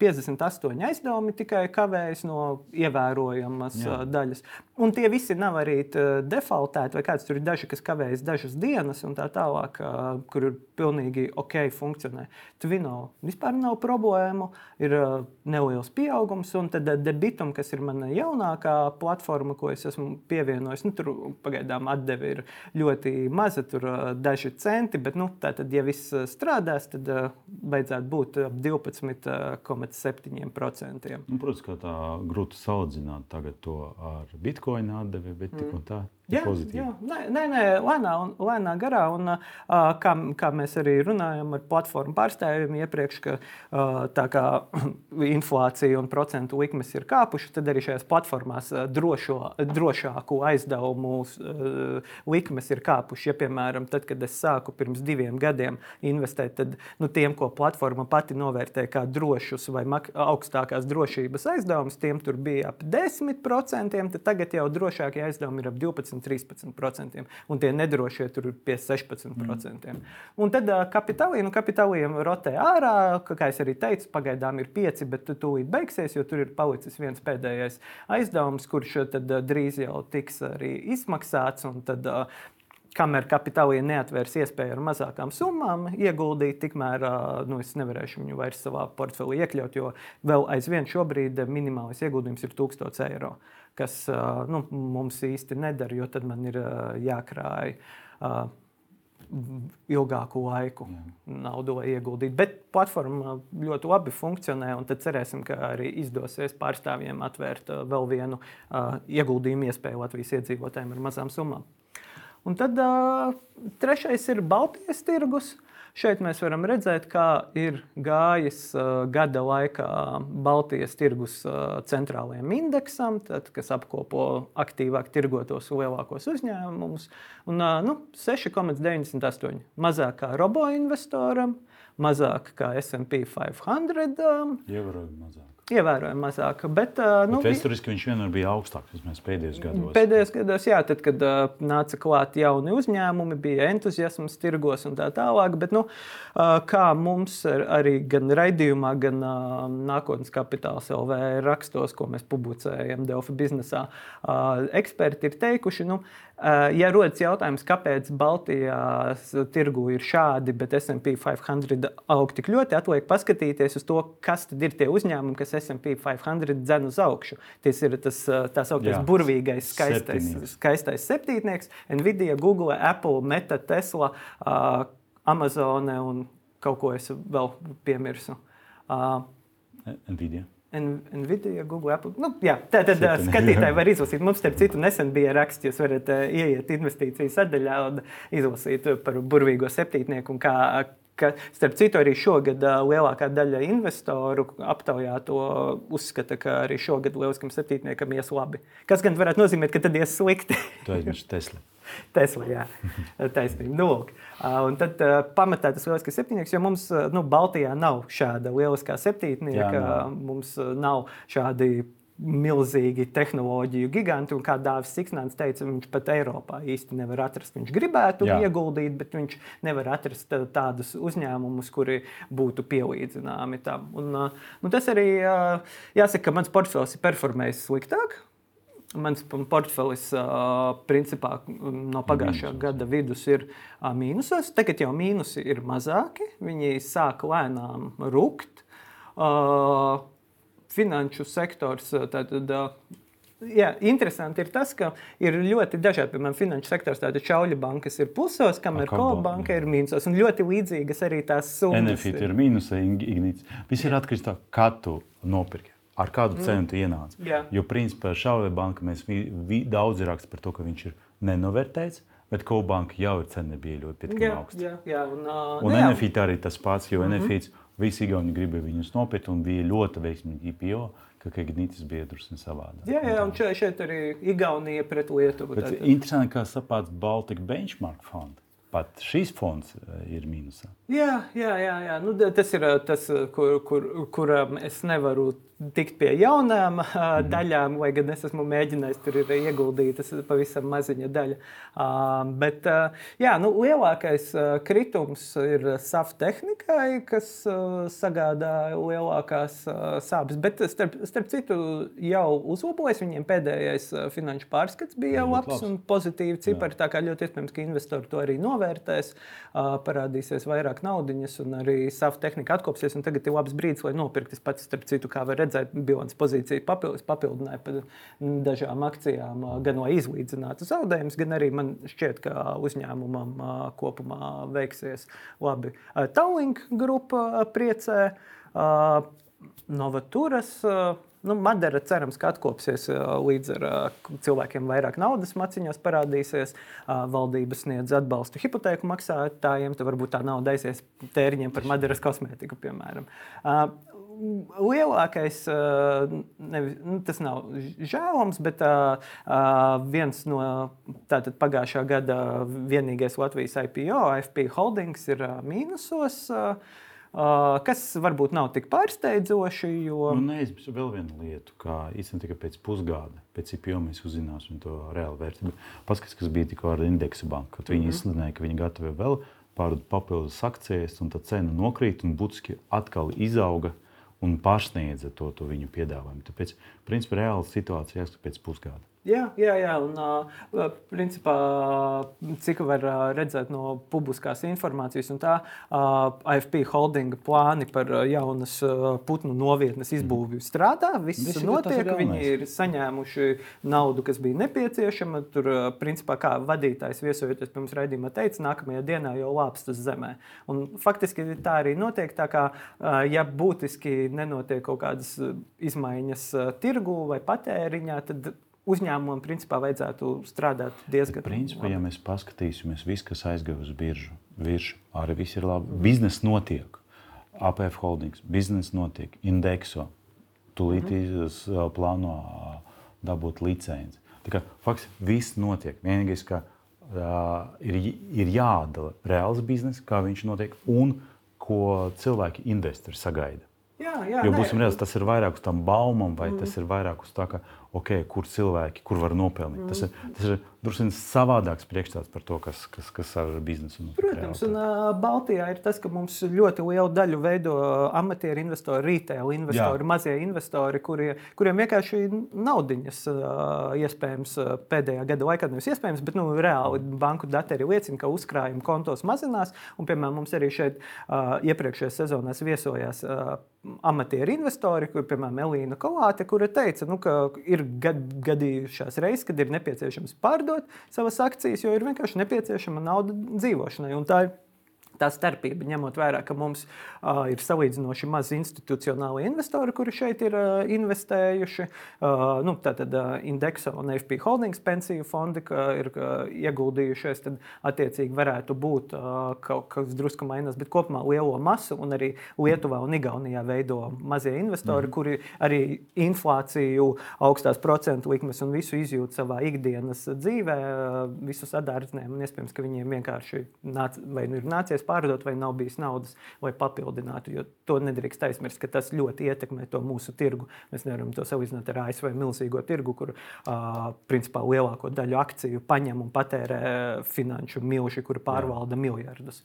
58 aizdevumi tikai kavējas no ievērojamas jā. daļas. Un tie visi nav arī defaultēti, vai kāds tur ir daži, kas kavējas dažas dienas, un tā tālāk, kur ir pilnīgi ok, funkcionē. Twino vispār nav problēmu, ir neliels pieaugums, un tad debitum, kas ir mana jaunākā platforma, ko es esmu pievienojis, nu, tur pagaidām atdeve ir ļoti maza, tur daži centi, bet, nu, tātad, ja viss strādās, tad beidzētu būt ap 12,7%. Nu, protams, ka tā grūti salīdzināt to ar Bitcoin bitkoina atdeve, bet tik un tā. Jā, jā. Nē, nē, nē lēnā, un, lēnā garā. Un, uh, kā, kā mēs arī runājam ar platformu pārstāvjiem iepriekš, ka uh, tā kā inflācija un procentu likmes ir kāpušas, tad arī šajās platformās drošo, drošāku aizdevumu uh, likmes ir kāpušas. Ja, piemēram, tad, kad es sāku pirms diviem gadiem investēt, tad nu, tiem, ko platforma pati novērtē kā drošus vai augstākās drošības aizdevumus, tiem tur bija ap 10%, tad tagad jau drošākie aizdevumi ir ap 12%. 13%, un tie nedrošie tur ir pie 16%. Mm. Un tad uh, kapitāliem, nu, kapitāliem rotē ārā, kā es arī teicu, pagaidām ir pieci, bet tūlīt beigsies, jo tur ir palicis viens pēdējais aizdevums, kurš tad uh, drīz jau tiks arī izmaksāts. Tad, uh, kamēr kapitāliem neatvērs iespēju ar mazākām summām ieguldīt, tikmēr nu, es nevarēšu viņu vairs savā portfelī iekļaut, jo vēl aizvien šobrīd minimālais ieguldījums ir 1000 eiro kas nu, mums īsti nedara, jo tad man ir jākrāj ilgāku laiku naudu, lai ieguldītu. Bet platforma ļoti labi funkcionē, un tad cerēsim, ka arī izdosies pārstāvjiem atvērt vēl vienu ieguldījumu iespēju Latvijas iedzīvotājiem ar mazām summām. Un tad uh, trešais ir Baltijas tirgus. Šeit mēs varam redzēt, kā ir gājis uh, gada laikā Baltijas tirgus uh, centrālajiem indeksam, tad, kas apkopo aktīvāk tirgotos lielākos uzņēmumus. Un, uh, nu, 6,98 mazāk kā robo-investoram, mazāk kā SP 500. Ievērojami mazāk. Ievērojami mazāk. Bet, nu, bet vēsturiski viņš vienmēr bija augstāks pēdējos gados. Pēdējos gados, jā, tad, kad uh, nāca klāt jauni uzņēmumi, bija entuziasms tirgos un tā tālāk. Bet, nu, uh, kā mums arī gan raidījumā, gan uh, nākotnes kapitāls LV rakstos, ko mēs publicējam Delfa biznesā, uh, eksperti ir teikuši, nu, uh, ja rodas jautājums, kāpēc Baltijas tirgu ir šādi, bet SP 500 aug tik ļoti, atliek paskatīties uz to, kas ir tie uzņēmumi, kas SP 500 dzen uz augšu. Tas ir tas tā sauktais burvīgais, skaistais septīnieks. skaistais septītnieks. Nvidia, Google, Apple, Meta, Tesla, uh, Amazon un kaut ko es vēl piemirsu. Nvidia. Nvidia, Google, Apple. Nu, jā, tā tad uh, skatītāji var izlasīt. Mums, starp citu, nesen bija raksts, jūs varat uh, ieiet investīciju sadaļā un izlasīt par burvīgo septītnieku kā, ka, starp citu, arī šogad lielākā daļa investoru aptaujāto uzskata, ka arī šogad lieliskam septītniekam ies labi. Kas gan varētu nozīmēt, ka tad ies slikti. Tu aizmirsti Tesla. Tesla, jā, taisnība. Nu, lūk. un tad pamatā tas lieliskais septītnieks, jo mums nu, Baltijā nav šāda lieliskā septītnieka. Jā, nav. mums nav šādi milzīgi tehnoloģiju giganti. Kā Dārzs Siksnāns teica, viņš pat Eiropā īsti nevar atrast. Viņš gribētu Jā. ieguldīt, bet viņš nevar atrast tādus uzņēmumus, kuri būtu pielīdzināmi tam. Un, nu, tas arī jāsaka, ka mans portfels ir performējis sliktāk Mans portfelis principā no pagājušā mīnusos. gada vidus ir mīnusos. Tagad jau mīnusi ir mazāki. Viņi sāk lēnām rukt. Uh, finanšu sektors tātad, Jā, interesanti ir tas, ka ir ļoti dažādi, piemēram, finanšu sektors. Tāda čauļa bankas ir plusos, kamēr Kobanka ir mīnusos. Un ļoti līdzīgas arī tās summas. Benefiti ir mīnusā, Ignīts. Viss ir atkarīgs no tā, kā tu nopirki. Ar kādu mm. cenu tu ienāc? Jā. Jo, principā, šauļa banka mēs vi, vi, daudz rakstām par to, ka viņš ir nenovērtēts. Bet Kobanka jau ir cena bija ļoti augsta. Jā, jā, un uh, un NFIT arī tas pats, jo mm -hmm. NFIT visi Igauni gribēja viņus nopirkt un bija ļoti veiksmīgi IPO ka Kagnītis bija drusku savādāk. Jā, jā, un šeit, šeit arī Igaunija pret Lietuvu. Bet interesanti, kā sapāts Baltika Benchmark fonda. Pat šīs fonds ir mīnusā. Jā, jā, jā, jā. Nu, tas ir tas, kur, kur, kuram es nevaru tikt pie jaunām uh, mm. daļām, lai gan es esmu mēģinājis tur ir pavisam maziņa daļa. Uh, bet uh, jā, nu, lielākais uh, kritums ir SAF tehnikai, kas uh, sagādā lielākās uh, sāpes. Bet starp, starp citu, jau uzlabojas. Viņiem pēdējais uh, finanšu pārskats bija jau labs, labs un pozitīvi cipari. Jā. Tā kā ļoti iespējams, ka investori to arī novērtēs, uh, parādīsies vairāk naudiņas un arī SAF tehnika atkopsies. Tagad ir labs brīdis, lai nopirkt. Es pats, starp citu, kā var redzēt, redzēt, bilances pozīcija papildus, papildināja par dažām akcijām, gan lai izlīdzinātu zaudējumus, gan arī man šķiet, ka uzņēmumam kopumā veiksies labi. Tallink grupa priecē, Novaturas. Nu, Madara cerams, ka atkopsies līdz ar cilvēkiem vairāk naudas maciņos parādīsies. Valdības sniedz atbalstu hipotēku maksātājiem, tad varbūt tā nauda aizies tēriņiem par Madaras kosmētiku, piemēram lielākais, nevis, nu, tas nav žēlums, bet viens no tātad, pagājušā gada vienīgais Latvijas IPO, AFP Holdings, ir mīnusos. Kas varbūt nav tik pārsteidzoši. Jo... Nu, Neizbeigšu vēl vienu lietu, kā īstenībā tikai pēc pusgada, pēc IPO mēs uzzināsim to reālu vērtību. Paskatās, kas bija tikko ar indeksu banku, kad viņi mm -hmm. izsludināja, ka viņi gatavo vēl pārdot papildus akcijas, un tā cena nokrīt un būtiski atkal izauga. Uh, un pārsniedza to, to viņu piedāvājumu. Tāpēc, principā, reāla situācija jāskatās pēc pusgada. Jā, jā, jā. Un, uh, principā, cik var redzēt no publiskās informācijas, un tā uh, AFP holdinga plāni par jaunas uh, putnu novietnes izbūvi strādā. Viss Visi notiek, ir viņi ir saņēmuši naudu, kas bija nepieciešama. Tur, uh, principā, kā vadītājs viesojoties pirms raidījuma teica, nākamajā dienā jau lāpstas zemē. Un, faktiski tā arī notiek. Tā kā, uh, ja būtiski nenotiek kaut kādas izmaiņas uh, tirgū vai patēriņā, tad uzņēmumam principā vajadzētu strādāt diezgan labi. Principā, ja mēs paskatīsimies, viss, kas aizgāja uz biržu, virs, arī viss ir labi. Biznesa notiek. APF holdings, biznesa notiek, indekso. Tūlīt mm -hmm. plāno dabūt licenci. Fakts, viss notiek. Vienīgais, ka uh, ir, ir jāatdala reāls bizness, kā viņš notiek, un ko cilvēki, investori sagaida. Jā, jā, jo būsim reāli, tas ir vairāk uz tām baumām, vai mm. tas ir vairāk uz tā, ka okay, kur cilvēki, kur var nopelnīt. Mm. Tas ir, tas ir drusku savādāks priekšstats par to, kas, kas, kas ar biznesu notiek. Protams, un uh, Baltijā ir tas, ka mums ļoti lielu daļu veido amatieru investori, retail investori, Jā. mazie investori, kuri, kuriem vienkārši naudiņas uh, iespējams pēdējā gada laikā nevis iespējams, bet nu, reāli banku dati arī liecina, ka uzkrājumi kontos mazinās. Un, piemēram, mums arī šeit uh, iepriekšējās sezonās viesojās amatieru investori, kur, piemēram, Elīna Kolāte, kura teica, nu, ka ir gad, gadījušās reizes, kad ir nepieciešams pārdot savas akcijas, jo ir vienkārši nepieciešama nauda dzīvošanai. Un tā ir tā starpība, ņemot vērā, ka mums uh, ir salīdzinoši maz institucionāli investori, kuri šeit ir uh, investējuši. Uh, nu, tātad uh, Indeksa un FP Holdings pensiju fondi ir uh, ieguldījušies, tad attiecīgi varētu būt uh, kaut kas drusku mainās, bet kopumā lielo masu un arī Lietuvā un Igaunijā veido mazie investori, mm. kuri arī inflāciju, augstās procentu likmes un visu izjūt savā ikdienas dzīvē, uh, visu sadārdzinājumu. Iespējams, ka viņiem vienkārši nāc, vai nu ir nācies pārdot, vai nav bijis naudas, lai papildinātu. Jo to nedrīkst aizmirst, ka tas ļoti ietekmē to mūsu tirgu. Mēs nevaram to salīdzināt ar ASV milzīgo tirgu, kur uh, principā lielāko daļu akciju paņem un patērē finanšu milži, kuri pārvalda Jā. miljardus.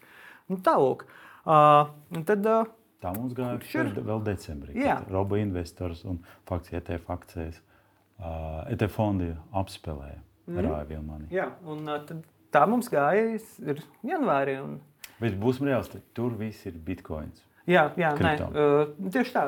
Nu, tā lūk. Uh, tad, uh, Tā mums gāja ir... vēl decembrī. Robo investors un fakts ETF akcijas uh, ETF fondi apspēlēja mm. Rāja Vilmani. Jā, un uh, tā mums gāja ir janvārī. Un... Bet būsim reāli, tur viss ir bitkoins. Jā, jā nē, uh, tieši tā.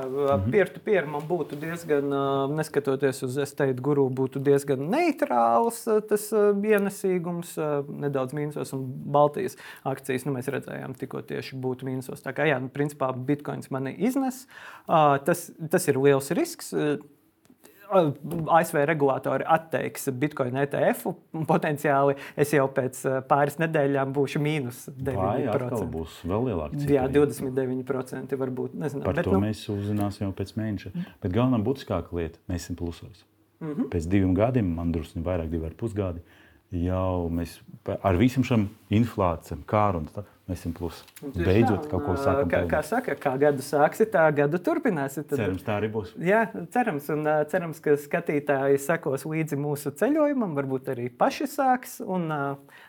Peer-to-peer -peer man būtu diezgan, uh, neskatoties uz estate guru, būtu diezgan neitrāls uh, tas uh, ienesīgums, uh, nedaudz mīnusos, un Baltijas akcijas, nu, mēs redzējām, tikko tieši būtu mīnusos. Tā kā, jā, nu, principā bitkoins mani iznes. Uh, tas, tas ir liels risks. Uh, ASV regulātori atteiks Bitcoin ETF. Potenciāli es jau pēc eh, pāris nedēļām būšu mīnus 9%. Tā būs vēl lielāka. Jā, 29% varbūt. Nezinu, Par bet, to nu, mēs uzzināsim jau pēc mēneša. Bet galvenā būtiskākā lieta - mēs esam plusos. Mm -hmm. Pēc diviem gadiem, man drusku vairāk, divi ar pusgadi, jau mēs ar visam šiem inflācijām, kāru un tā Mēs esam plus. Beidzot, tā, kaut ko sākam. Kā, kā saka, kā gadu sāksi, tā gadu turpināsi. Tad, cerams, tā arī būs. Jā, cerams, un cerams, ka skatītāji sekos līdzi mūsu ceļojumam, varbūt arī paši sāks, un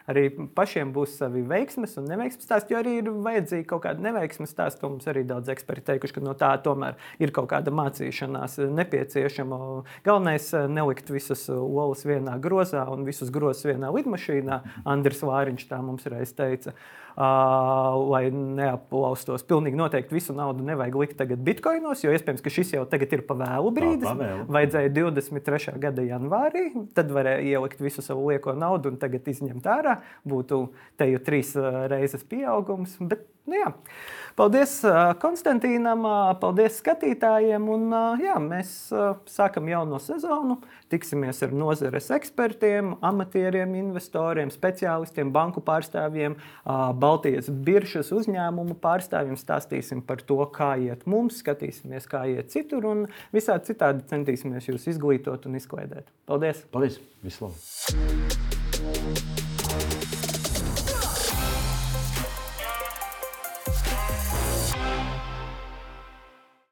arī pašiem būs savi veiksmes un neveiksmes stāsti, jo arī ir vajadzīgi kaut kāda neveiksmes stāsti, ko mums arī daudz eksperti teikuši, ka no tā tomēr ir kaut kāda mācīšanās nepieciešama. Galvenais nelikt visas olas vienā grozā un visus grozus vienā lidmašīnā. Andris Vāriņš tā mums reiz teica. Uh, lai neaplaustos. Pilnīgi noteikti visu naudu nevajag likt tagad bitkoinos, jo iespējams, ka šis jau tagad ir pa vēlu brīdis. Pa vēlu. Vajadzēja 23. gada janvārī, tad varēja ielikt visu savu lieko naudu un tagad izņemt ārā. Būtu te jau trīs reizes pieaugums. Bet, nu, jā. Paldies Konstantīnam, paldies skatītājiem. Un, jā, mēs sākam jauno sezonu. Tiksimies ar nozares ekspertiem, amatieriem, investoriem, speciālistiem, banku pārstāvjiem, Baltijas biržas uzņēmumu pārstāvjiem. Stāstīsim par to, kā iet mums, skatīsimies, kā iet citur un visādi citādi centīsimies jūs izglītot un izklaidēt. Paldies! Paldies! Vislabāk!